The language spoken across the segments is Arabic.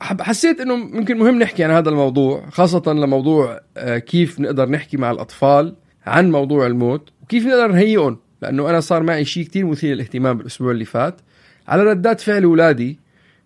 حسيت إنه ممكن مهم نحكي عن هذا الموضوع خاصة لموضوع آه، كيف نقدر نحكي مع الأطفال عن موضوع الموت وكيف نقدر نهيئهم لأنه أنا صار معي شيء كتير مثير للاهتمام بالاسبوع اللي فات. على ردات فعل اولادي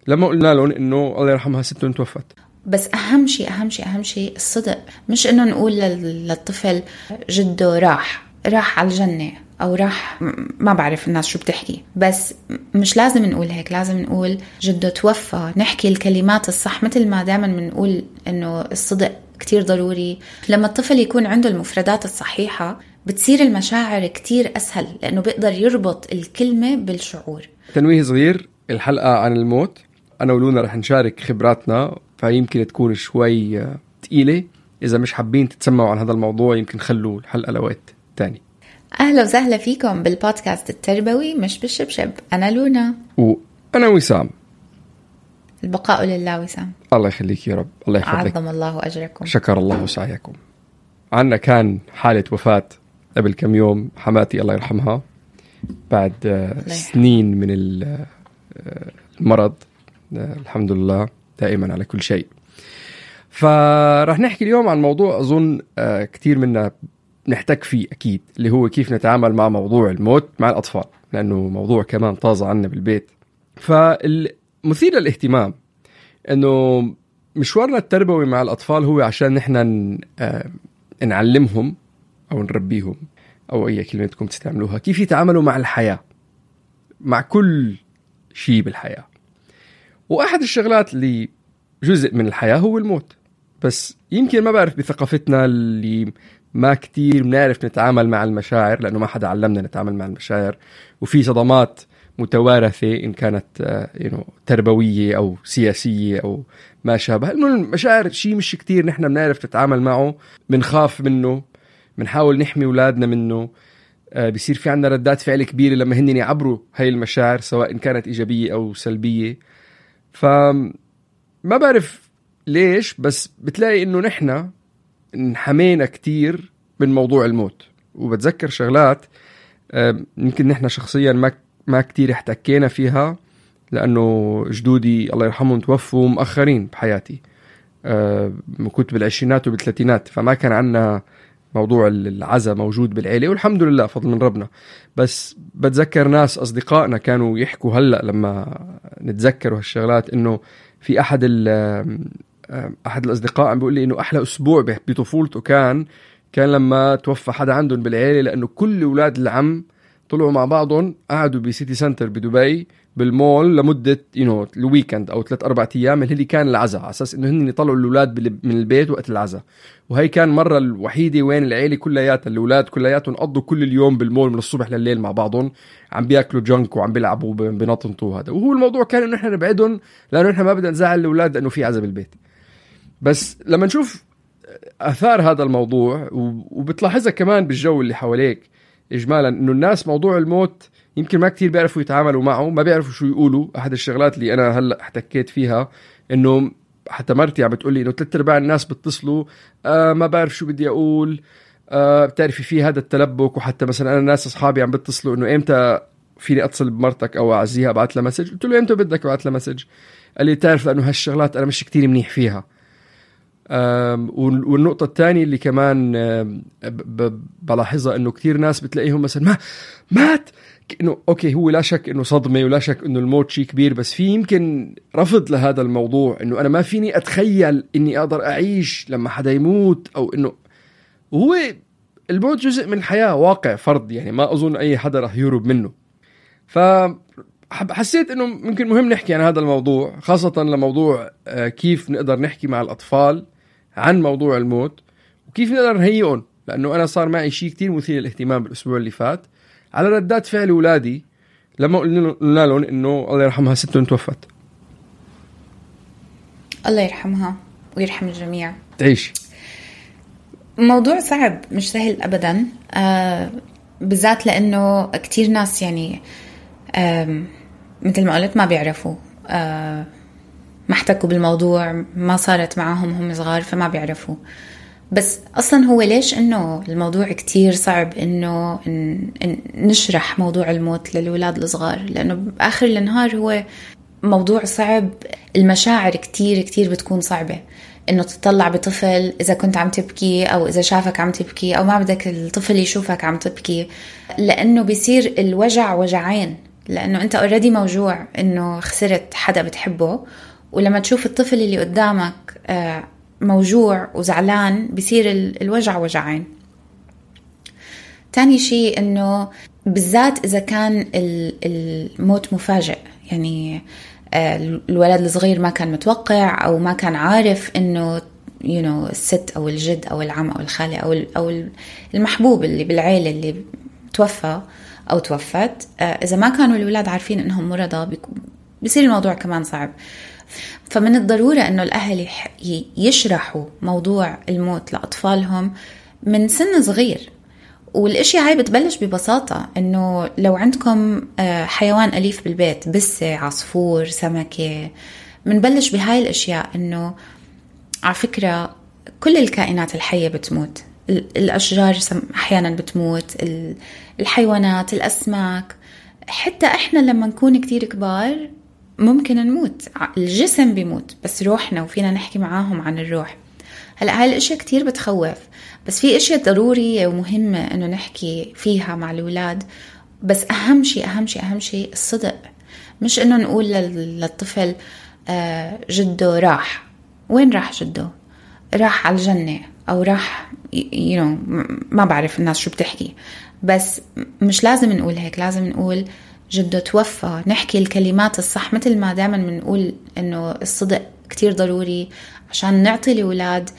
لما قلنا لهم إنه الله يرحمها ستهم توفت. بس أهم شيء أهم شيء أهم شيء الصدق. مش إنه نقول لل- للطفل جده راح راح على الجنة. أو راح ما بعرف الناس شو بتحكي. بس مش لازم نقول هيك لازم نقول جدة توفى. نحكي الكلمات الصح مثل ما دائما بنقول إنه الصدق كتير ضروري. لما الطفل يكون عنده المفردات الصحيحة بتصير المشاعر كتير أسهل لأنه بيقدر يربط الكلمة بالشعور. تنويه صغير الحلقة عن الموت. أنا ولونا رح نشارك خبراتنا فيمكن تكون شوي تقيلة. إذا مش حابين تتسمعوا عن هذا الموضوع يمكن خلوا الحلقة لوقت تاني. أهلا وسهلا فيكم بالبودكاست التربوي مش بالشبشب. أنا لونا. وأنا وسام. البقاء لله وسام. الله يخليك يا رب. الله يحفظك. عظم الله أجركم. شكر الله سعيكم. عنا كان حالة وفاة قبل كم يوم حماتي الله يرحمها. بعد. سنين من ال- المرض الحمد لله دائما على كل شيء. فرح نحكي اليوم عن موضوع أظن آه، كتير منا نحتك فيه أكيد اللي هو كيف نتعامل مع موضوع الموت مع الأطفال لأنه موضوع كمان طازة عنا بالبيت. فالمثير للاهتمام أنه مشوارنا التربوي مع الأطفال هو عشان نحن آه، نعلمهم أو نربيهم أو أي كلمة بدكم تستعملوها كيف يتعاملوا مع الحياة مع كل شيء بالحياة. وأحد الشغلات اللي جزء من الحياة هو الموت. بس يمكن ما بعرف بثقافتنا اللي ما كتير بنعرف نتعامل مع المشاعر لأنه ما حدا علمنا نتعامل مع المشاعر. وفي صدمات متوارثة إن كانت آه، تربوية أو سياسية أو ما شابه. إنه المشاعر شيء مش كتير نحن بنعرف نتعامل معه بنخاف منه بنحاول نحمي أولادنا منه. آه، بصير في عنا ردات فعل كبيرة لما هن يعبروا هاي المشاعر سواء إن كانت إيجابية أو سلبية. فما بعرف ليش بس بتلاقي إنه نحن انحمينا كتير من موضوع الموت. وبتذكر شغلات آه، يمكن نحن شخصيا ما ما كتير احتكينا فيها لأنه جدودي الله يرحمهم توفوا مؤخرين بحياتي. آه، كنت بالعشرينات وبالثلاثينات فما كان عنا موضوع العزا موجود بالعيلة والحمد لله فضل من ربنا. بس بتذكر ناس أصدقائنا كانوا يحكوا هلأ لما نتذكروا هالشغلات إنه في آه، أحد الأصدقاء عم بيقول لي إنه أحلى أسبوع بطفولته كان كان لما توفى حدا عندهم بالعيلة لأنه كل أولاد العم طلعوا مع بعضهم قعدوا ب City Centre بدبي بالمول لمدة you know ال weekend أو ثلاث أربع أيام اللي كان العزاء على أساس إنه هن يطلعوا الأولاد من البيت وقت العزاء. وهي كان مرة الوحيدة وين العيلة كلياتها الأولاد كلياتهم قضوا كل اليوم بالمول من الصبح لليل مع بعضهم عم بياكلوا جنك وعم بيلعبوا بنطنطوا هذا وهو الموضوع كان إنه إحنا نبعدهم لأنه إحنا ما بدنا نزعل الأولاد لأنه في عزاء بالبيت. بس لما نشوف آثار هذا الموضوع وبتلاحظها كمان بالجو اللي حواليك اجمالا إنه الناس موضوع الموت يمكن ما كتير بيعرفوا يتعاملوا معه ما بيعرفوا شو يقولوا. أحد الشغلات اللي أنا هلأ احتكيت فيها إنه حتى مرتي عم بتقول لي إنه ثلاث أرباع الناس بتصلوا آه ما بعرف شو بدي أقول آه بتعرفي في هذا التلبك. وحتى مثلا أنا ناس أصحابي عم بتصلوا إنه إمتى فيني أتصل بمرتك أو أعزيها أبعث لها message قلت له إمتى بدك أبعث لها message قال لي تعرف لأنه هالشغلات أنا مش كتير منيح فيها. والنقطة الثانية اللي كمان بلاحظها إنه كثير ناس بتلاقيهم مثلا ما مات! إنه okay هو لا شك إنه صدمة ولا شك إنه الموت شيء كبير بس في يمكن رفض لهذا الموضوع إنه أنا ما فيني أتخيل إني أقدر أعيش لما حدا يموت أو إنه وهو الموت جزء من الحياة واقع فرض يعني ما أظن أي حدا رح يهرب منه. ف حسيت إنه ممكن مهم نحكي عن هذا الموضوع خاصة لموضوع آه، كيف نقدر نحكي مع الأطفال. عن موضوع الموت وكيف نقدر نهيئهم؟ لأنه أنا صار معي شيء كتير مثير للاهتمام بالأسبوع اللي فات. على ردات فعل اولادي لما قلنا لهم إنه الله يرحمها ستهم توفت. الله يرحمها ويرحم الجميع. تعيش. موضوع صعب مش سهل ابدا. آه بالذات لأنه كتير ناس يعني مثل ما قلت ما بيعرفوا. آه ما احتكوا بالموضوع ما صارت معاهم هم صغار فما بيعرفوا. بس أصلا هو ليش إنه الموضوع كتير صعب إنه نشرح موضوع الموت للأولاد الصغار؟ لأنه بآخر النهار هو موضوع صعب المشاعر كتير كتير بتكون صعبة. إنه تطلع بطفل إذا كنت عم تبكي أو إذا شافك عم تبكي أو ما بدك الطفل يشوفك عم تبكي. لأنه بيصير الوجع وجعين. لأنه أنت اوريدي موجوع إنه خسرت حدا بتحبه. ولما تشوف الطفل اللي قدامك آه، موجوع وزعلان بصير الوجع وجعين. تاني شيء إنه بالذات إذا كان الموت مفاجئ يعني آه، الولد الصغير ما كان متوقع أو ما كان عارف إنه you know, الست أو الجد أو العم أو الخالة أو أو المحبوب اللي بالعيلة اللي توفى أو توفت آه، إذا ما كانوا الاولاد عارفين إنهم مرضى بيصير الموضوع كمان صعب. فمن الضرورة أنه الأهل يشرحوا موضوع الموت لأطفالهم من سن صغير. والإشياء هاي بتبلش ببساطة إنه لو عندكم آه، حيوان أليف بالبيت بسة عصفور سمكة بنبلش بهاي الإشياء إنه على فكرة كل الكائنات الحية بتموت. الأشجار أحيانا بتموت الحيوانات الأسماك. حتى إحنا لما نكون كتير كبار ممكن نموت. الجسم بيموت بس روحنا وفينا نحكي معاهم عن الروح. هلا هاي الأشياء كتير بتخوف بس في أشياء ضرورية ومهمة إنه نحكي فيها مع الأولاد. بس أهم شيء أهم شيء أهم شيء الصدق. مش إنه نقول للطفل آه، جده راح. وين راح جده؟ راح على الجنة أو راح يو you know, ما بعرف الناس شو بتحكي. بس مش لازم نقول هيك لازم نقول جدة توفى. نحكي الكلمات الصح مثل ما دائما بنقول إنه الصدق كتير ضروري عشان نعطي الأولاد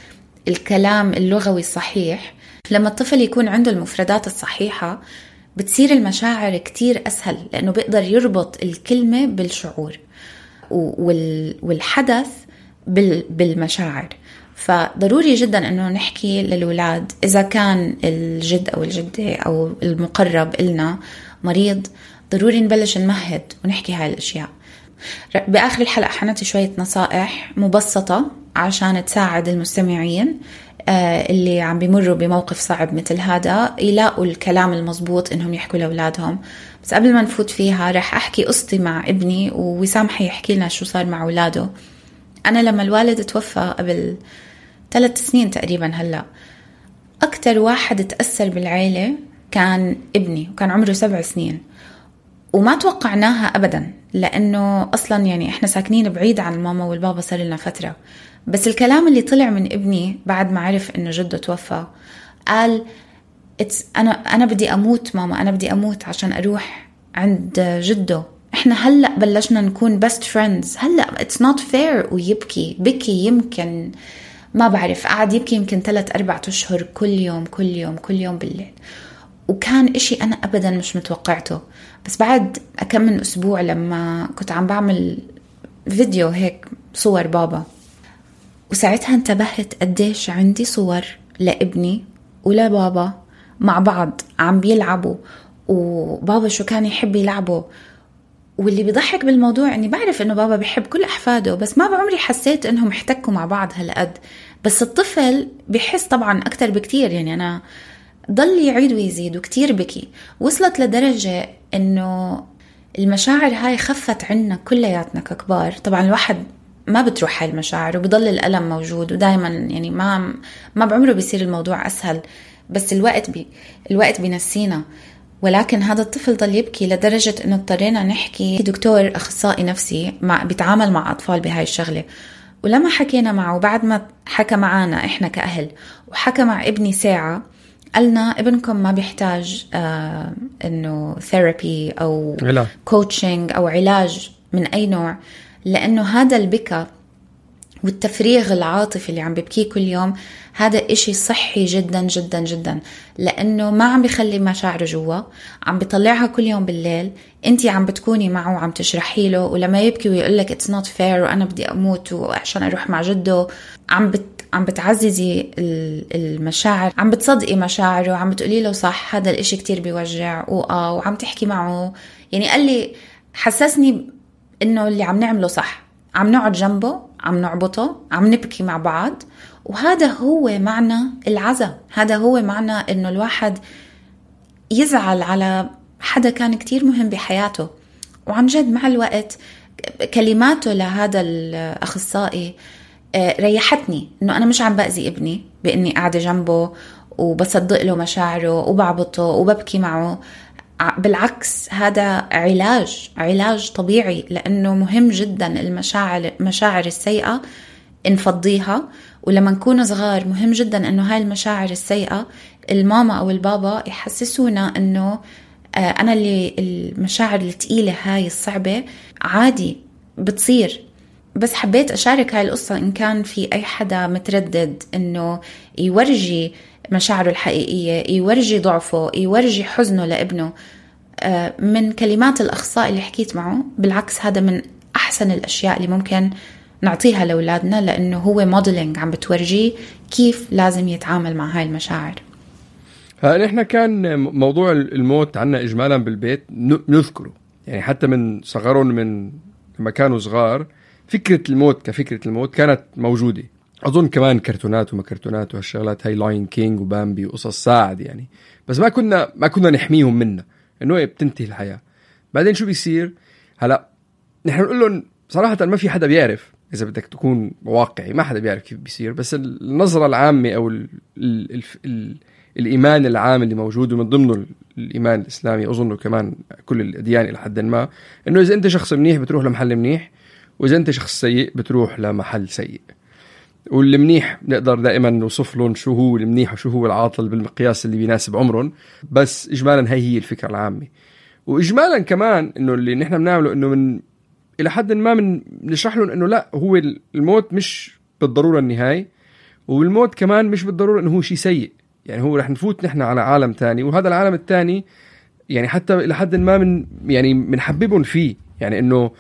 الكلام اللغوي الصحيح. لما الطفل يكون عنده المفردات الصحيحة بتصير المشاعر كتير أسهل لأنه بيقدر يربط الكلمة بالشعور والحدث بالمشاعر. فضروري جدا إنه نحكي للأولاد إذا كان الجد أو الجدة أو المقرب إلنا مريض ضروري نبلش نمهد ونحكي هاي الأشياء. بآخر الحلقة حنعطي شوية نصائح مبسطة عشان تساعد المستمعين آه، اللي عم بيمروا بموقف صعب مثل هذا يلاقوا الكلام المزبوط إنهم يحكوا لأولادهم. بس قبل ما نفوت فيها رح أحكي قصتي مع ابني ووسام حيحكي لنا شو صار مع أولاده. أنا لما الوالد توفى قبل ثلاث سنين تقريبا هلأ أكثر واحد تأثر بالعيلة كان ابني وكان عمره سبع سنين. وما توقعناها ابدا لأنه أصلا يعني إحنا ساكنين بعيد عن الماما والبابا صار لنا فترة. بس الكلام اللي طلع من ابني بعد ما عرف إنه جده توفى قال أنا أنا بدي أموت ماما أنا بدي أموت عشان أروح عند جده. إحنا هلأ بلشنا نكون best friends هلأ it's not fair ويبكي بكي يمكن ما بعرف قعد يبكي يمكن ثلاث أربعة أشهر كل يوم كل يوم كل يوم بالليل. وكان إشي أنا أبدا مش متوقعته. بس بعد كم من أسبوع لما كنت عم بعمل فيديو هيك صور بابا وساعتها انتبهت قديش عندي صور لابني ولبابا مع بعض عم بيلعبوا وبابا شو كان يحب يلعبوا واللي بيضحك بالموضوع إني بعرف إنه بابا بيحب كل أحفاده بس ما بعمري حسيت إنهم احتكوا مع بعض هالقد. بس الطفل بحس طبعا أكثر بكتير. يعني أنا ضل يعيد ويزيد وكتير بكي. وصلت لدرجة إنه المشاعر هاي خفت عنا كلياتنا ككبار. طبعا الواحد ما بتروح هاي المشاعر وبضل الألم موجود ودائما يعني ما ما بعمره بيصير الموضوع أسهل. بس الوقت بي الوقت بينسينا. ولكن هذا الطفل ضل يبكي لدرجة إنه اضطرينا نحكي دكتور أخصائي نفسي مع بيتعامل مع أطفال بهاي الشغلة. ولما حكينا معه بعد ما حكى معنا إحنا كأهل وحكى مع ابني ساعة قالنا ابنكم ما بيحتاج آه إنه therapy أو علاج. coaching أو علاج من أي نوع لأنه هذا البكا والتفريغ العاطفي اللي عم ببكيه كل يوم هذا إشي صحي جدا جدا جدا لأنه ما عم بخلي مشاعره جوا عم بيطلعها كل يوم بالليل انت عم بتكوني معه وعم تشرحي له ولما يبكي ويقول لك it's not fair وأنا بدي أموت وعشان أروح مع جده عم بت عم بتعززي المشاعر عم بتصدقي مشاعره وعم بتقولي له صح هذا الإشي كتير بيوجع وآه وعم تحكي معه. يعني قال لي حسسني إنه اللي عم نعمله صح. عم نقعد جنبه عم نعبطه عم نبكي مع بعض وهذا هو معنى العزا. هذا هو معنى إنه الواحد يزعل على حدا كان كتير مهم بحياته. وعن جد مع الوقت كلماته لهذا الأخصائي ريحتني إنه أنا مش عم بأذي ابني بإني قاعدة جنبه وبصدق له مشاعره وبعبطه وببكي معه. بالعكس هذا علاج علاج طبيعي لأنه مهم جدا المشاعر المشاعر السيئة نفضيها. ولما نكون صغار مهم جدا إنه هاي المشاعر السيئة الماما أو البابا يحسسونا إنه آه، أنا اللي المشاعر الثقيله هاي الصعبة عادي بتصير. بس حبيت أشارك هاي القصة إن كان في أي حدا متردد إنه يورجي مشاعره الحقيقية يورجي ضعفه يورجي حزنه لابنه. آه، من كلمات الأخصائي اللي حكيت معه بالعكس هذا من أحسن الأشياء اللي ممكن نعطيها لأولادنا لأنه هو modeling عم بتورجيه كيف لازم يتعامل مع هاي المشاعر. نحن كان موضوع الموت عنا إجمالا بالبيت نذكره. يعني حتى من صغرهم من لما كانوا صغار فكرة الموت كفكرة الموت كانت موجودة. أظن كمان كرتونات وما كرتونات وهالشغلات هاي Lion King وبامبي وقصص sad يعني. بس ما كنا ما كنا نحميهم منها إنه إيه بتنتهي الحياة. بعدين شو بيصير؟ هلا نحن نقول لهم صراحة ما في حدا بيعرف. إذا بدك تكون واقعي ما حدا بيعرف كيف بيصير. بس النظرة العامة أو ال ال ال ال الإيمان العام اللي موجود ومن ضمنه الإيمان الإسلامي أظنه كمان كل الأديان إلى حد ما إنه إذا أنت شخص منيح بتروح لمحل منيح. وإذا أنت شخص سيء بتروح لمحل سيء. والمنيح بنقدر دائما نوصف لهم شو هو المنيح وشو هو العاطل بالمقياس اللي بيناسب عمرهم. بس اجمالا هي هي الفكرة العامة. واجمالا كمان إنه اللي نحن بنعمله إنه من إلى حد ما من بنشرح لهم إنه لا هو الموت مش بالضرورة النهاية والموت كمان مش بالضرورة إنه هو شيء سيء. يعني هو رح نفوت نحن على عالم تاني وهذا العالم الثاني يعني حتى إلى حد ما من يعني بنحببهم فيه. يعني إنه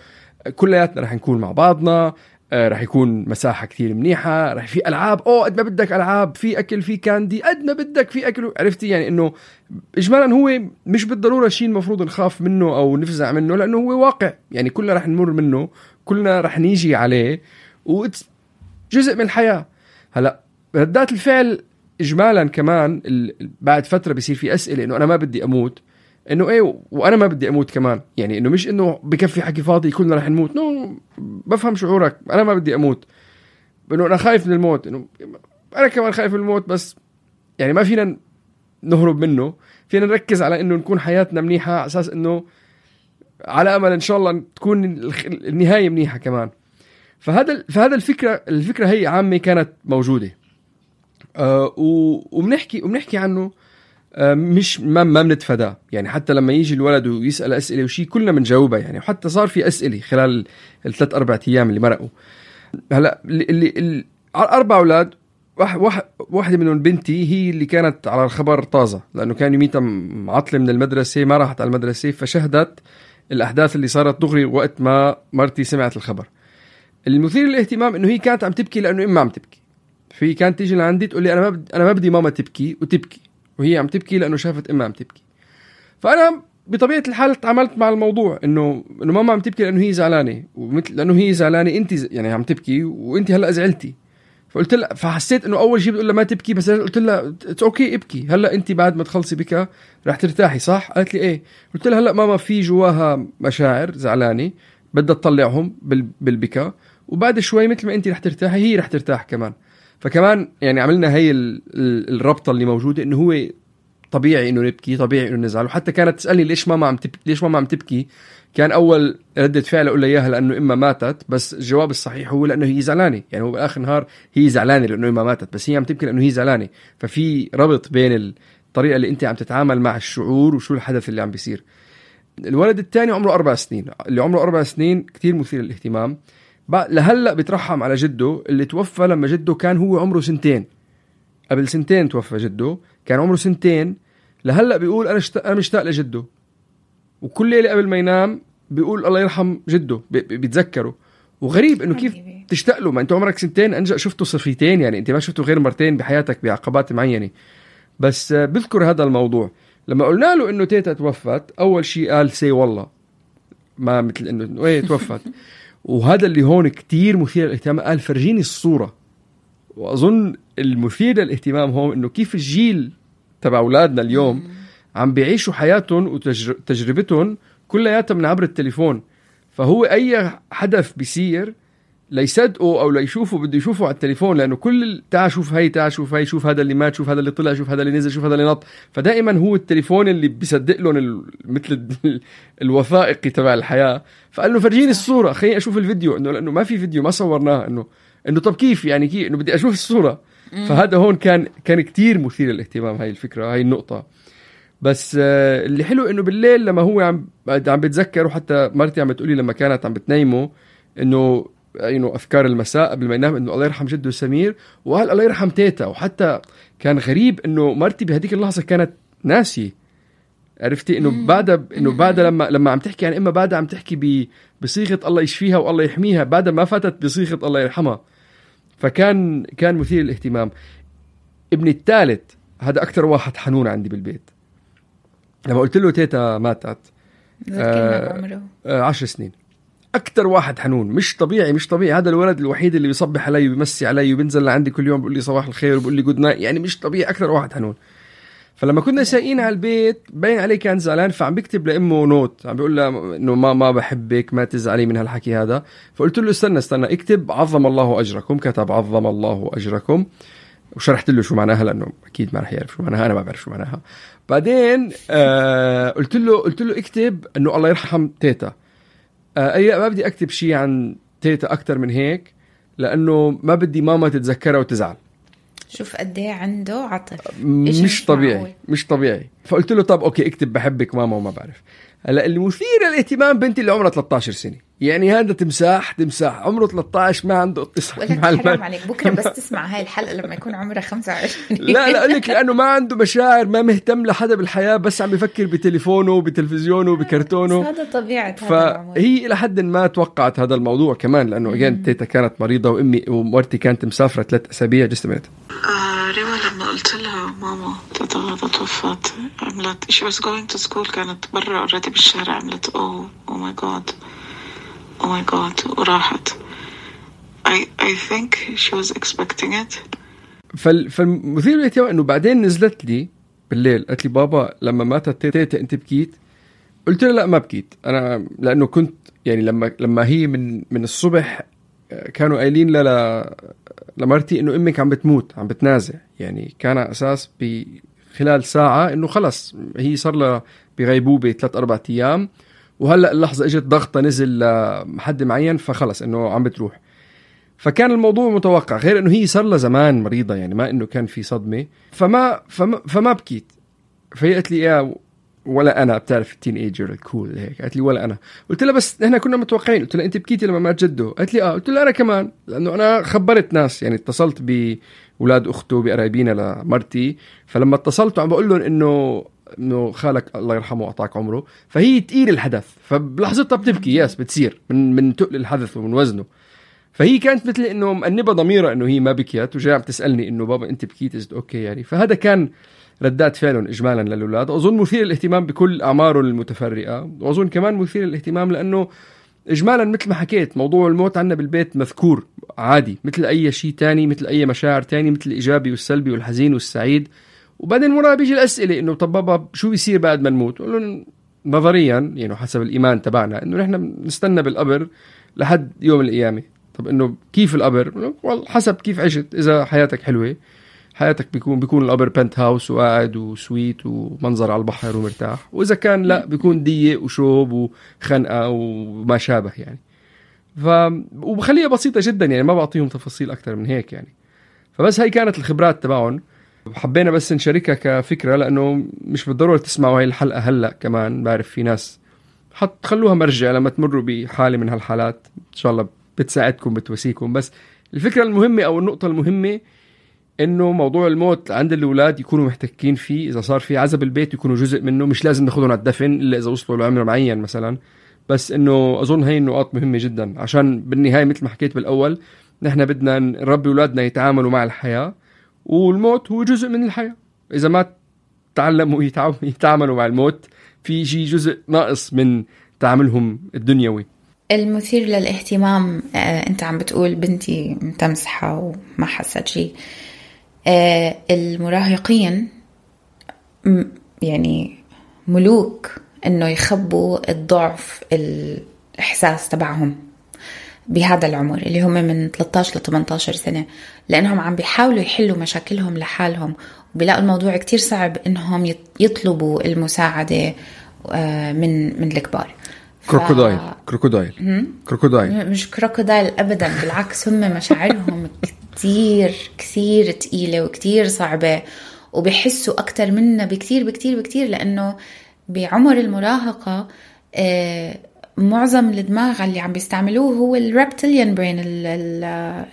كلياتنا رح نكون مع بعضنا آه، رح يكون مساحة كثير منيحة رح في ألعاب. أوه قد ما بدك ألعاب في أكل في كاندي قد ما بدك في أكل. عرفتي يعني إنه إجمالا هو مش بالضرورة شيء المفروض نخاف منه أو نفزع منه لأنه هو واقع. يعني كلنا رح نمر منه كلنا رح نيجي عليه جزء من الحياة. هلا ردات الفعل إجمالا كمان بعد فترة بصير في أسئلة إنه أنا ما بدي أموت. إنه إيه وأنا ما بدي أموت كمان. يعني إنه مش إنه بكفي حكي فاضي كلنا رح نموت. نو بفهم شعورك. أنا ما بدي أموت. إنه أنا خايف من الموت. إنه أنا كمان خايف من الموت بس يعني ما فينا نهرب منه. فينا نركز على إنه نكون حياتنا منيحة على أساس إنه على أمل إن شاء الله تكون النهاية منيحة كمان. فهذا فهذا الفكرة الفكرة هي عامة كانت موجودة. آه وبنحكي وبنحكي عنه مش ما ما بنتفاداه. يعني حتى لما يجي الولد ويسأل أسئلة وشي كلنا بنجاوبها. يعني وحتى صار في أسئلة خلال الثلاث أربع أيام اللي مرقوا. هلا اللي, اللي أربع أولاد واحد واحدة منهم بنتي هي اللي كانت على الخبر طازة لأنه كان يوميتها معطلة من المدرسة ما راحت على المدرسة فشهدت الأحداث اللي صارت دغري وقت ما مرتي سمعت الخبر. المثير للاهتمام إنه هي كانت عم تبكي لأنه امها عم تبكي. في كانت تيجي لعندي تقول لي أنا ما بدي أنا ما بدي ماما تبكي وتبكي. وهي عم تبكي لأنه شافت إمها عم تبكي. فأنا بطبيعة الحال تعاملت مع الموضوع إنه إنه ماما عم تبكي لأنه هي زعلانة ومثل لأنه هي زعلانة أنت يعني عم تبكي وأنت هلأ زعلتي. فقلت لها فحسيت إنه أول شيء بتقول لها ما تبكي بس قلت لها it's okay ابكي. هلأ أنت بعد ما تخلصي بكى رح ترتاحي صح؟ قالت لي إيه. قلت لها هلأ ماما في جواها مشاعر زعلانة بدها تطلعهم بالبكاء وبعد شوي مثل ما أنت رح ترتاحي هي رح ترتاح كمان. فكمان يعني عملنا هي الربطة اللي موجودة إنه هو طبيعي إنه نبكي طبيعي إنه نزعل. وحتى كانت تسألني ليش ماما عم تبكي ليش ماما عم تبكي؟ كان أول ردة فعل أقول لها اياها لأنه إما ماتت بس الجواب الصحيح هو لأنه هي زعلانة. يعني هو بآخر النهار هي زعلانة لأنه إما ماتت بس هي عم تبكي لأنه هي زعلانة. ففي ربط بين الطريقة اللي أنت عم تتعامل مع الشعور وشو الحدث اللي عم بيصير. الولد الثاني عمره أربع سنين. اللي عمره أربع سنين كتير مثير للاهتمام. لهلأ بيترحم على جده اللي توفى لما جده كان هو عمره سنتين. قبل سنتين توفى جده كان عمره سنتين. لهلأ بيقول أنا شت... أنا مشتاق لجده. وكل ليلة قبل ما ينام بيقول الله يرحم جده بيتذكره. وغريب إنه كيف تشتاق له؟ ما أنت عمرك سنتين انجا شفته صفيتين يعني أنت ما شفته غير مرتين بحياتك بعقبات معينة. بس بذكر هذا الموضوع. لما قلنا له إنه تيتا توفت أول شيء قال سي والله. ما مثل إنه إيه توفت. وهذا اللي هون كتير مثير للاهتمام. قال فرجيني الصورة. وأظن المثير للاهتمام هون إنه كيف الجيل تبع أولادنا اليوم عم بيعيشوا حياتهم وتجربتهم كلياتها من عبر التليفون. فهو أي حدث بيصير ليصدقوا أو ليشوفوا بده يشوفوا على التليفون لأنه كل تعال شوف هي تعال شوف هي شوف هذا اللي مات شوف هذا اللي طلع شوف هذا اللي نزل شوف هذا اللي نط. فدائما هو التليفون اللي بيصدق لهم مثل الوثائقي تبع الحياة. فقال له فرجيني الصورة خليني أشوف الفيديو إنه لأنه ما في فيديو ما صورناه انه إنه طب كيف يعني؟ كيف إنه بدي أشوف الصورة. فهذا هون كان كان كثير مثير للاهتمام هاي الفكرة هاي النقطة. بس آه، اللي حلو إنه بالليل لما هو عم عم بتذكر وحتى مرتي عم بتقولي لما كانت عم بتنيمه إنه انه أفكار المساء قبل ما ينام إنه الله يرحم جده سمير؟ وقال الله يرحم تيتا؟ وحتى كان غريب إنه مرتي بهذيك اللحظة كانت ناسي عرفتي؟ إنه بعدها إنه بعدها لما لما عم تحكي عن امها بعدها عم تحكي بصيغة الله يشفيها والله يحميها بعدها ما فاتت بصيغة الله يرحمها. فكان كان مثير للاهتمام. ابني الثالث هذا أكثر واحد حنون عندي بالبيت. لما قلت له تيتا ماتت آه عمره. آه عشر سنين. أكثر واحد حنون. مش طبيعي مش طبيعي. هذا الولد الوحيد اللي بيصبح علي وبيمسي علي وبينزل لعندي كل يوم بيقول لي صباح الخير وبيقول لي good night يعني مش طبيعي. أكثر واحد حنون. فلما كنا سايقين على البيت باين عليه كان زعلان فعم بيكتب لأمه note عم بيقول لها إنه ما ما بحبك ما تزعلي من هالحكي هذا. فقلت له استنى استنى اكتب عظم الله أجركم. كتب عظم الله أجركم. وشرحت له شو معناها لأنه أكيد ما رح يعرف شو معناها أنا ما بعرف شو معناها. بعدين آه قلت له قلت له اكتب إنه الله يرحم تيتا. آه أي ما بدي أكتب شيء عن تيتا أكثر من هيك لأنه ما بدي ماما تتذكرها وتزعل. شوف قد إيه عنده عطف مش طبيعي معقول. مش طبيعي. فقلت له طب okay اكتب بحبك ماما وما بعرف. هلا المثير للاهتمام بنتي اللي عمرها 13 سنة. يعني هذا تمساح تمساح. عمره 13 ما عنده اتصال مع حرام عليك. بكرة بس تسمع هاي الحلقة لما يكون عمرها 25 لا لا أقول لك لأنه ما عنده مشاعر ما مهتم لحدا بالحياة بس عم بفكر بتليفونه وبتلفزيونه وبكرتونه هذا طبيعة فهي إلى حد ما توقعت هذا الموضوع كمان لأنه again تيتا كانت مريضة وأمي ومرتي كانت مسافرة ثلاث أسابيع. just آه ريما لما قلت لها ماما تيتا غدا توفت عملت شي was going to school كانت برا already بالشارع عملت oh oh my God oh my god وراحت I, I think she was expecting it. فال فالمثير للاهتمام إنه بعدين نزلت لي بالليل قالت لي بابا لما ماتت تيتا أنت بكيت؟ قلت لها لا ما بكيت. أنا لأنه كنت يعني لما لما هي من من الصبح كانوا قايلين ل لمرتي إنه أمك عم بتموت عم بتنازع. يعني كان أساس بخلال ساعة إنه خلص هي صار لها بغيبوبة ثلاث أربع أيام. وهلا اللحظة إجت ضغطة نزل لحد معين فخلص إنه عم بتروح. فكان الموضوع متوقع غير إنه هي صار لها زمان مريضة يعني ما إنه كان في صدمة. فما فما, فما بكيت. فهي قالت لي يا ولا أنا بتعرف ال teenager ال cool هيك. قالت لي ولا أنا. قلت لها بس نحن كنا متوقعين. قلت لها أنت بكيتي لما مات جده. قالت لي آه. قلت لها أنا كمان. لأنه أنا خبرت ناس يعني اتصلت بأولاد أخته بقرايبينا لمرتي. فلما اتصلت وعم بقول لهم إنه إنه خالك الله يرحمه وأعطاك عمره فهي تقيل الحدث. فبلحظتها بتبكي yes بتصير من من تقل الحدث ومن وزنه. فهي كانت مثل إنه مأنبة ضميرها إنه هي ما بكيت وجاي عم تسألني إنه بابا أنت بكيت؟ it's okay يعني. فهذا كان ردات فعلهم اجمالا للأولاد. واظن مثير للاهتمام بكل اعمارهم المتفرقة. وأظن كمان مثير للاهتمام لأنه اجمالا مثل ما حكيت موضوع الموت عندنا بالبيت مذكور عادي مثل أي شيء تاني مثل أي مشاعر تاني مثل الإيجابي والسلبي والحزين والسعيد. وبعدين ورا بيجي الأسئلة إنه طب بابا شو بيصير بعد ما نموت؟ بقول نظريا يعني حسب الإيمان تبعنا إنه نحن نستنى بالقبر لحد يوم القيامة. طب إنه كيف القبر؟ حسب كيف عشت إذا حياتك حلوة. حياتك بيكون بيكون الابر بنت هاوس وقاعد وسويت ومنظر على البحر ومرتاح. وإذا كان لا بيكون ضيق وشوب وخنقة وما شابه يعني. ف وبخليها بسيطة جدا يعني ما بعطيهم تفاصيل أكثر من هيك يعني. فبس هاي كانت الخبرات تبعهم. حبينا بس نشاركها كفكرة لأنه مش بالضرورة تسمعوا هاي الحلقة هلأ كمان بعرف في ناس حط خلوها مرجع لما تمروا بحالة من هالحالات. إن شاء الله بتساعدكم بتواسيكم بس الفكرة المهمة أو النقطة المهمة إنه موضوع الموت عند الأولاد يكونوا محتكين فيه. إذا صار في عزب البيت يكونوا جزء منه مش لازم ناخذهم على الدفن إلا إذا وصلوا لعمر معين مثلا. بس إنه أظن هي النقاط مهمة جدا. عشان بالنهاية مثل ما حكيت بالأول نحن بدنا نربي أولادنا يتعاملوا مع الحياة. والموت هو جزء من الحياة. إذا ما تعلموا يتعاملوا مع الموت في شيء جزء ناقص من تعاملهم الدنيوي. المثير للاهتمام آه، أنت عم بتقول بنتي متمسحة وما حست شيء. آه، المراهقين يعني ملوك إنه يخبوا الضعف الإحساس تبعهم. بهذا العمر اللي هم من 13 ل 18 سنة لأنهم عم بيحاولوا يحلوا مشاكلهم لحالهم. وبيلاقوا الموضوع كتير صعب إنهم يطلبوا المساعدة آه، من من الكبار. crocodile crocodile crocodile. مش crocodile ابدا بالعكس هم مشاعرهم كتير كثير تقيلة وكتير صعبة. وبحسوا أكثر منا بكتير بكتير بكتير لأنه بعمر المراهقة آه، معظم الدماغ اللي عم بيستعملوه هو ال reptilian brain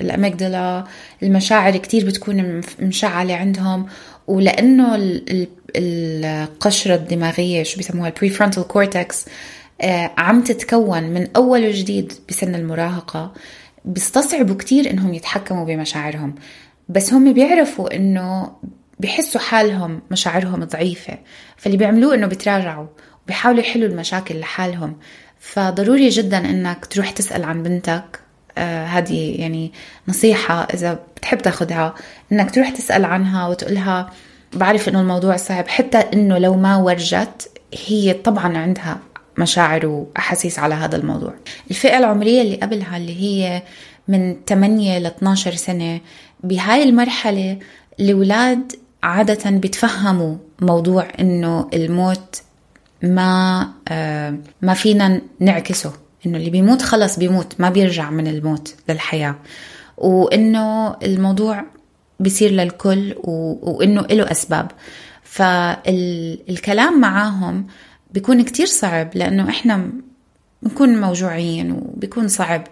ال amygdala المشاعر كتير بتكون مشعلة عندهم. ولأنه القشرة الدماغية شو بيسموها ال prefrontal cortex عم تتكون من أول وجديد بسن المراهقة. بيستصعبوا كتير إنهم يتحكموا بمشاعرهم. بس هم بيعرفوا إنه بحسوا حالهم مشاعرهم ضعيفة. فاللي بيعملوه إنه بيتراجعوا وبيحاولوا يحلوا المشاكل لحالهم. فضروري جدا إنك تروح تسأل عن بنتك. آه هذه يعني نصيحة إذا بتحب تاخدها إنك تروح تسأل عنها وتقولها بعرف إنه الموضوع صعب حتى إنه لو ما ورجت هي طبعا عندها مشاعر وأحاسيس على هذا الموضوع. الفئة العمرية اللي قبلها اللي هي من 8 ل 12 سنة بهاي المرحلة الأولاد عادة بيتفهموا موضوع إنه الموت ما آه ما فينا نعكسه. إنه اللي بيموت خلص بيموت ما بيرجع من الموت للحياة. وإنه الموضوع بيصير للكل وإنه له أسباب. فالكلام معاهم بيكون كتير صعب لأنه إحنا بنكون موجوعين وبيكون صعب.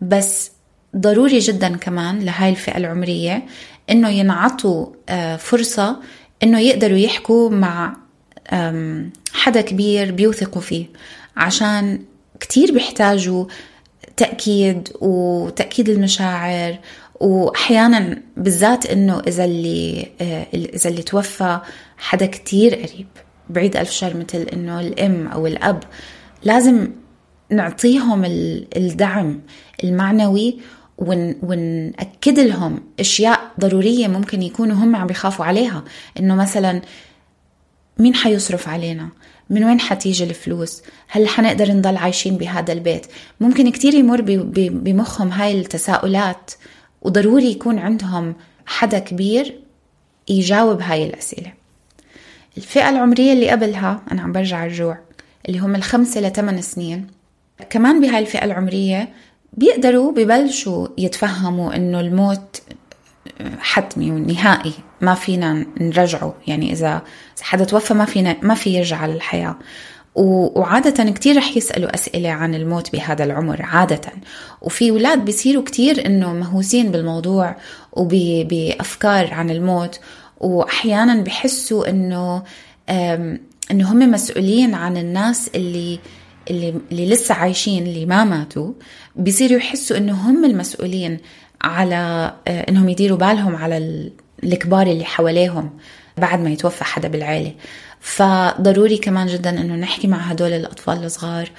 بس ضروري جدا كمان لهاي الفئة العمرية إنه ينعطوا آه، فرصة إنه يقدروا يحكوا مع حدا كبير بيوثقوا فيه. عشان كتير بيحتاجوا تأكيد وتأكيد المشاعر وأحيانا بالذات إنه إذا اللي آه، إذا اللي توفى حدا كتير قريب بعيد ألف شر مثل إنه الأم أو الأب لازم نعطيهم الدعم المعنوي ون ونأكد لهم أشياء ضرورية ممكن يكونوا هم عم بيخافوا عليها. إنه مثلا مين حيصرف علينا؟ من وين حتيجي الفلوس؟ هل حنقدر نضل عايشين بهذا البيت؟ ممكن كتير يمر بمخهم هاي التساؤلات وضروري يكون عندهم حدا كبير يجاوب هاي الأسئلة. الفئة العمرية اللي قبلها أنا عم برجع الجوع اللي هم الخمسة لثمان سنين كمان بهاي الفئة العمرية بيقدروا ببلشوا يتفهموا إنه الموت حتمي ونهائي. ما فينا نرجعه. يعني إذا حدا توفى ما فينا ما في يرجع للحياة. وعادة كتير رح يسألوا أسئلة عن الموت بهذا العمر عادة. وفي أولاد بيصيروا كتير إنه مهووسين بالموضوع وبأفكار عن الموت. وأحيانا بحسوا إنه إنه هم مسؤولين عن الناس اللي اللي اللي لسه عايشين اللي ما ماتوا. بيصيروا يحسوا إنه هم المسؤولين على آه، إنهم يديروا بالهم على الكبار اللي حواليهم بعد ما يتوفى حدا بالعيلة. فضروري كمان جدا إنه نحكي مع هدول الأطفال الصغار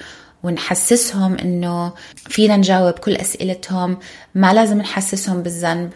ونحسسهم إنه فينا نجاوب كل أسئلتهم ما لازم نحسسهم بالذنب.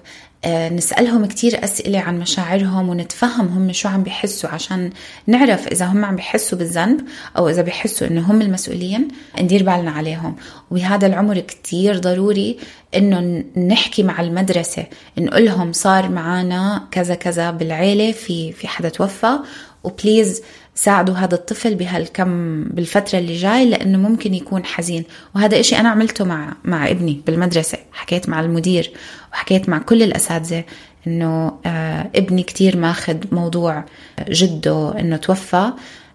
نسألهم كتير أسئلة عن مشاعرهم ونتفهم هم شو عم بيحسوا عشان نعرف إذا هم عم بيحسوا بالذنب أو إذا بيحسوا إنه هم المسؤولين ندير بالنا عليهم. وبهذا العمر كتير ضروري إنه نحكي مع المدرسة نقولهم صار معنا كذا كذا بالعيلة في في حدا توفى. وبليز ساعدوا هذا الطفل بهالكم بالفترة اللي جاي لأنه ممكن يكون حزين. وهذا إشي أنا عملته مع مع ابني بالمدرسة. حكيت مع المدير وحكيت مع كل الأساتذة إنه آه ابني كتير ماخذ موضوع جده إنه توفى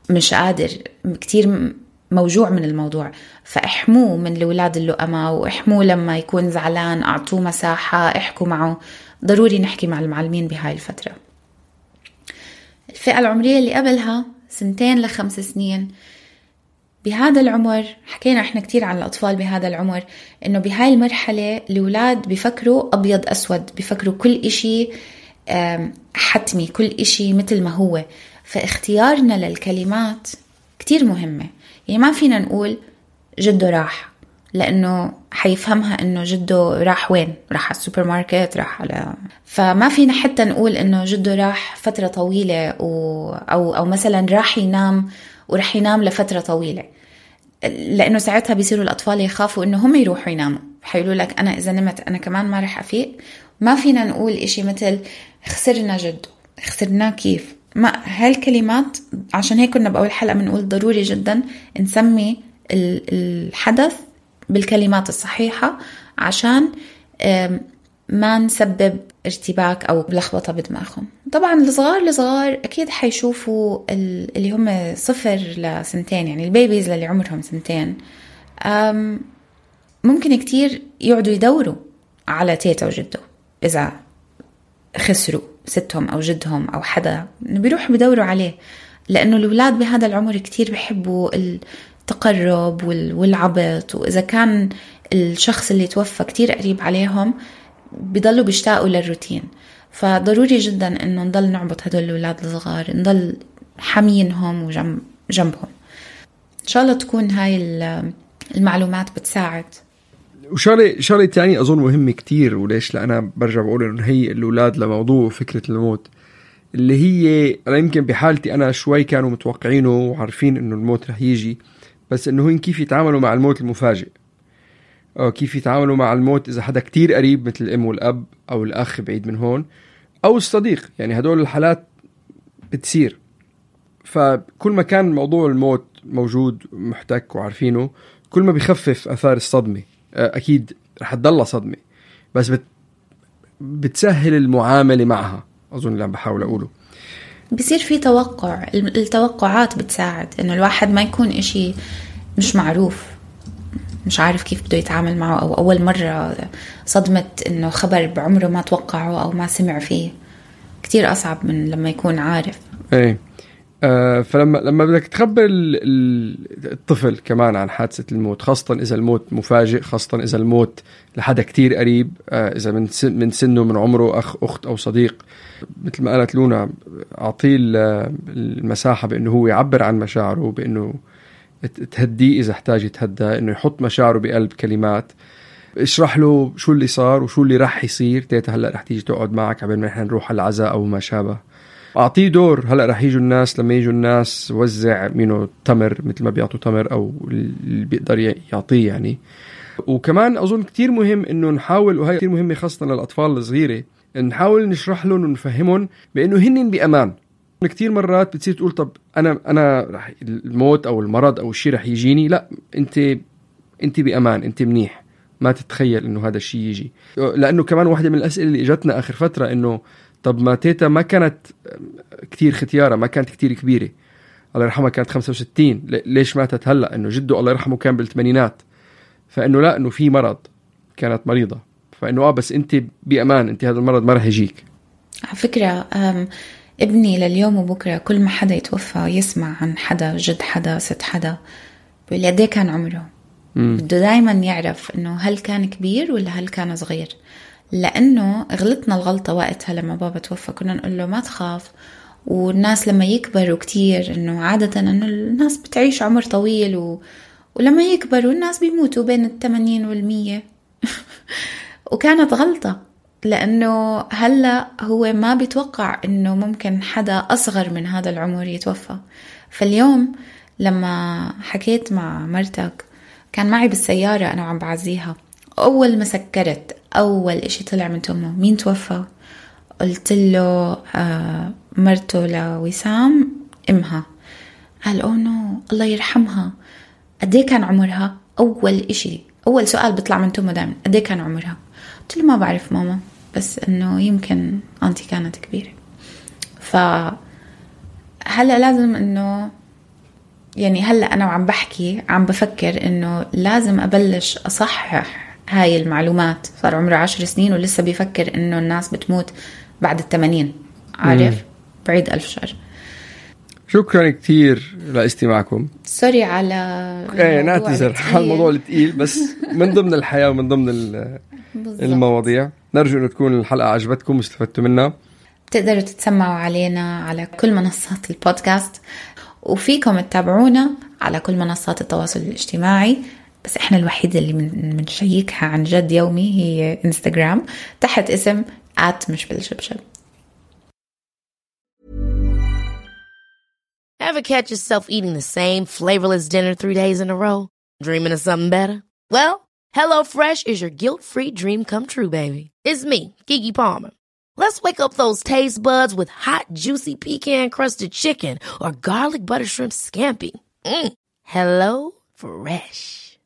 مش قادر كتير موجوع من الموضوع. فاحموه من الأولاد اللؤمة واحموه لما يكون زعلان أعطوه مساحة احكوا معه. ضروري نحكي مع المعلمين بهاي الفترة. الفئة العمرية اللي قبلها سنتين لخمس سنين. بهذا العمر حكينا إحنا كتير عن الأطفال بهذا العمر إنه بهاي المرحلة الأولاد بفكروا أبيض أسود بفكروا كل إشي حتمي كل إشي مثل ما هو. فاختيارنا للكلمات كتير مهمة. يعني ما فينا نقول جده راح. لأنه حيفهمها إنه جده راح وين؟ راح على السوبر ماركت راح على فما فينا حتى نقول إنه جده راح فترة طويلة و... أو أو مثلا راح ينام وراح ينام لفترة طويلة. لأنه ساعتها بيصيروا الأطفال يخافوا إنه هم يروحوا يناموا. حيقولوا لك أنا إذا نمت أنا كمان ما رح أفيق. ما فينا نقول إشي مثل خسرنا جده خسرناه كيف؟ ما هالكلمات عشان هيك كنا بأول حلقة بنقول ضروري جدا نسمي الحدث بالكلمات الصحيحة عشان ما نسبب ارتباك أو لخبطة بدماغهم. طبعا الصغار الصغار أكيد حيشوفوا اللي هم صفر لسنتين يعني البيبيز اللي عمرهم سنتين. ممكن كتير يقعدوا يدوروا على تيتا وجده إذا خسروا ستهم أو جدهم أو حدا بيروحوا بدوروا عليه. لأنه الأولاد بهذا العمر كتير بحبوا التقرب والعبط. وإذا كان الشخص اللي توفى كتير قريب عليهم بضلوا بيشتاقوا للروتين. فضروري جدا إنه نضل نعبط هدول الأولاد الصغار نضل حامينهم وجنب جنبهم. إن شاء الله تكون هاي المعلومات بتساعد. وشغلة شغلة ثانية أظن مهمة كتير وليش؟ لأنا برجع بقول إنه هي الأولاد لموضوع فكرة الموت اللي هي أنا يمكن بحالتي أنا شوي كانوا متوقعينه وعارفين إنه الموت رح يجي بس إنه هن كيف يتعاملوا مع الموت المفاجئ. أو كيف يتعاملوا مع الموت إذا حدا كتير قريب مثل الأم والأب أو الأخ بعيد من هون أو الصديق. يعني هدول الحالات بتصير. فكل ما كان موضوع الموت موجود محتك وعارفينه كل ما بخفف أثار الصدمة أكيد رح تضلها صدمة. بس بت بتسهل المعاملة معها أظن اللي عم بحاول أقوله. بصير في توقع. التوقعات بتساعد إنه الواحد ما يكون إشي مش معروف. مش عارف كيف بده يتعامل معه أو أول مرة صدمة إنه خبر بعمره ما توقعه أو ما سمع فيه. كتير أصعب من لما يكون عارف. إيه. فلما لما بدك تخبر الطفل كمان عن حادثة الموت خاصة إذا الموت مفاجئ خاصة إذا الموت لحدا كتير قريب آه إذا من من سنه من عمره أخ أخت أو صديق مثل ما قالت لونا أعطيه المساحة بأنه هو يعبر عن مشاعره بأنه تهديه إذا احتاج يتهدى إنه يحط مشاعره بقلب كلمات. اشرح له شو اللي صار وشو اللي راح يصير. تيتا هلأ رح تيجي تقعد معك قبل ما نحن نروح على العزاء أو ما شابه. أعطيه دور. هلأ رح يجوا الناس لما يجوا الناس وزع مينو تمر مثل ما بيعطوا تمر أو اللي بيقدر يعطيه يعني. وكمان أظن كتير مهم إنه نحاول وهي كتير مهمة خاصة للأطفال الصغيرة نحاول نشرح لهم ونفهمهم بإنه هن بأمان. كثير مرات بتصير تقول طب أنا أنا رح الموت أو المرض أو الشيء رح يجيني. لأ أنت أنت بأمان أنت منيح. ما تتخيل إنه هذا الشيء يجي. لأنه كمان واحدة من الأسئلة اللي إجتنا آخر فترة إنه طب ما تيتا ما كانت كتير ختيارة ما كانت كتير كبيرة. الله يرحمها كانت 65 ليش ماتت هلأ؟ إنه جده الله يرحمه كان بالثمانينات. فإنه لا إنه في مرض كانت مريضة. فإنه آه بس أنت بأمان أنت هذا المرض ما راح يجيك. على فكرة ابني لليوم وبكرة كل ما حدا يتوفى يسمع عن حدا جد حدا ست حدا. بيقول قد إيه كان عمره؟ بده دائما يعرف إنه هل كان كبير ولا هل كان صغير. لأنه غلطنا الغلطة وقتها لما بابا توفى. كنا نقول له ما تخاف. والناس لما يكبروا كتير إنه عادة إنه الناس بتعيش عمر طويل و... ولما يكبروا الناس بيموتوا بين الثمانين والمية. وكانت غلطة. لأنه هلأ هو ما بيتوقع إنه ممكن حدا أصغر من هذا العمر يتوفى. فاليوم لما حكيت مع مرتك كان معي بالسيارة أنا وعم بعزيها. أول ما سكرت أول إشي طلع من تمه مين توفى؟ قلت له آه مرته لوسام إمها. قال أوه نو الله يرحمها. قد إيه كان عمرها؟ أول إشي أول سؤال بيطلع من تمه دائما قد إيه كان عمرها؟ قلت له ما بعرف ماما بس إنه يمكن أنتي كانت كبيرة. ف هلأ لازم إنه يعني هلأ أنا وعم بحكي عم بفكر إنه لازم أبلش أصحح هاي المعلومات. صار عمره عشر سنين ولسه بيفكر إنه الناس بتموت بعد الثمانين عارف؟ بعيد ألف شر شكرا كثير لاستماعكم. سوري على إيه نعتذر. على الموضوع الثقيل بس من ضمن الحياة ومن ضمن. المواضيع. نرجو إنه تكون الحلقة عجبتكم واستفدتوا منها. بتقدروا تتسمعوا علينا على كل منصات البودكاست. وفيكم تتابعونا على كل منصات التواصل الاجتماعي. بس احنا الوحيدة اللي من- بنشيكها عن جد يومي هي انستغرام تحت اسم آت مش بالشبشب Ever catch yourself eating the same flavorless dinner three days in a row? Dreaming of something better? Well, HelloFresh is your guilt-free dream come true, baby. It's me, Kiki Palmer. Let's wake up those taste buds with hot, juicy pecan-crusted chicken or garlic butter shrimp scampi. Mm. Hello Fresh.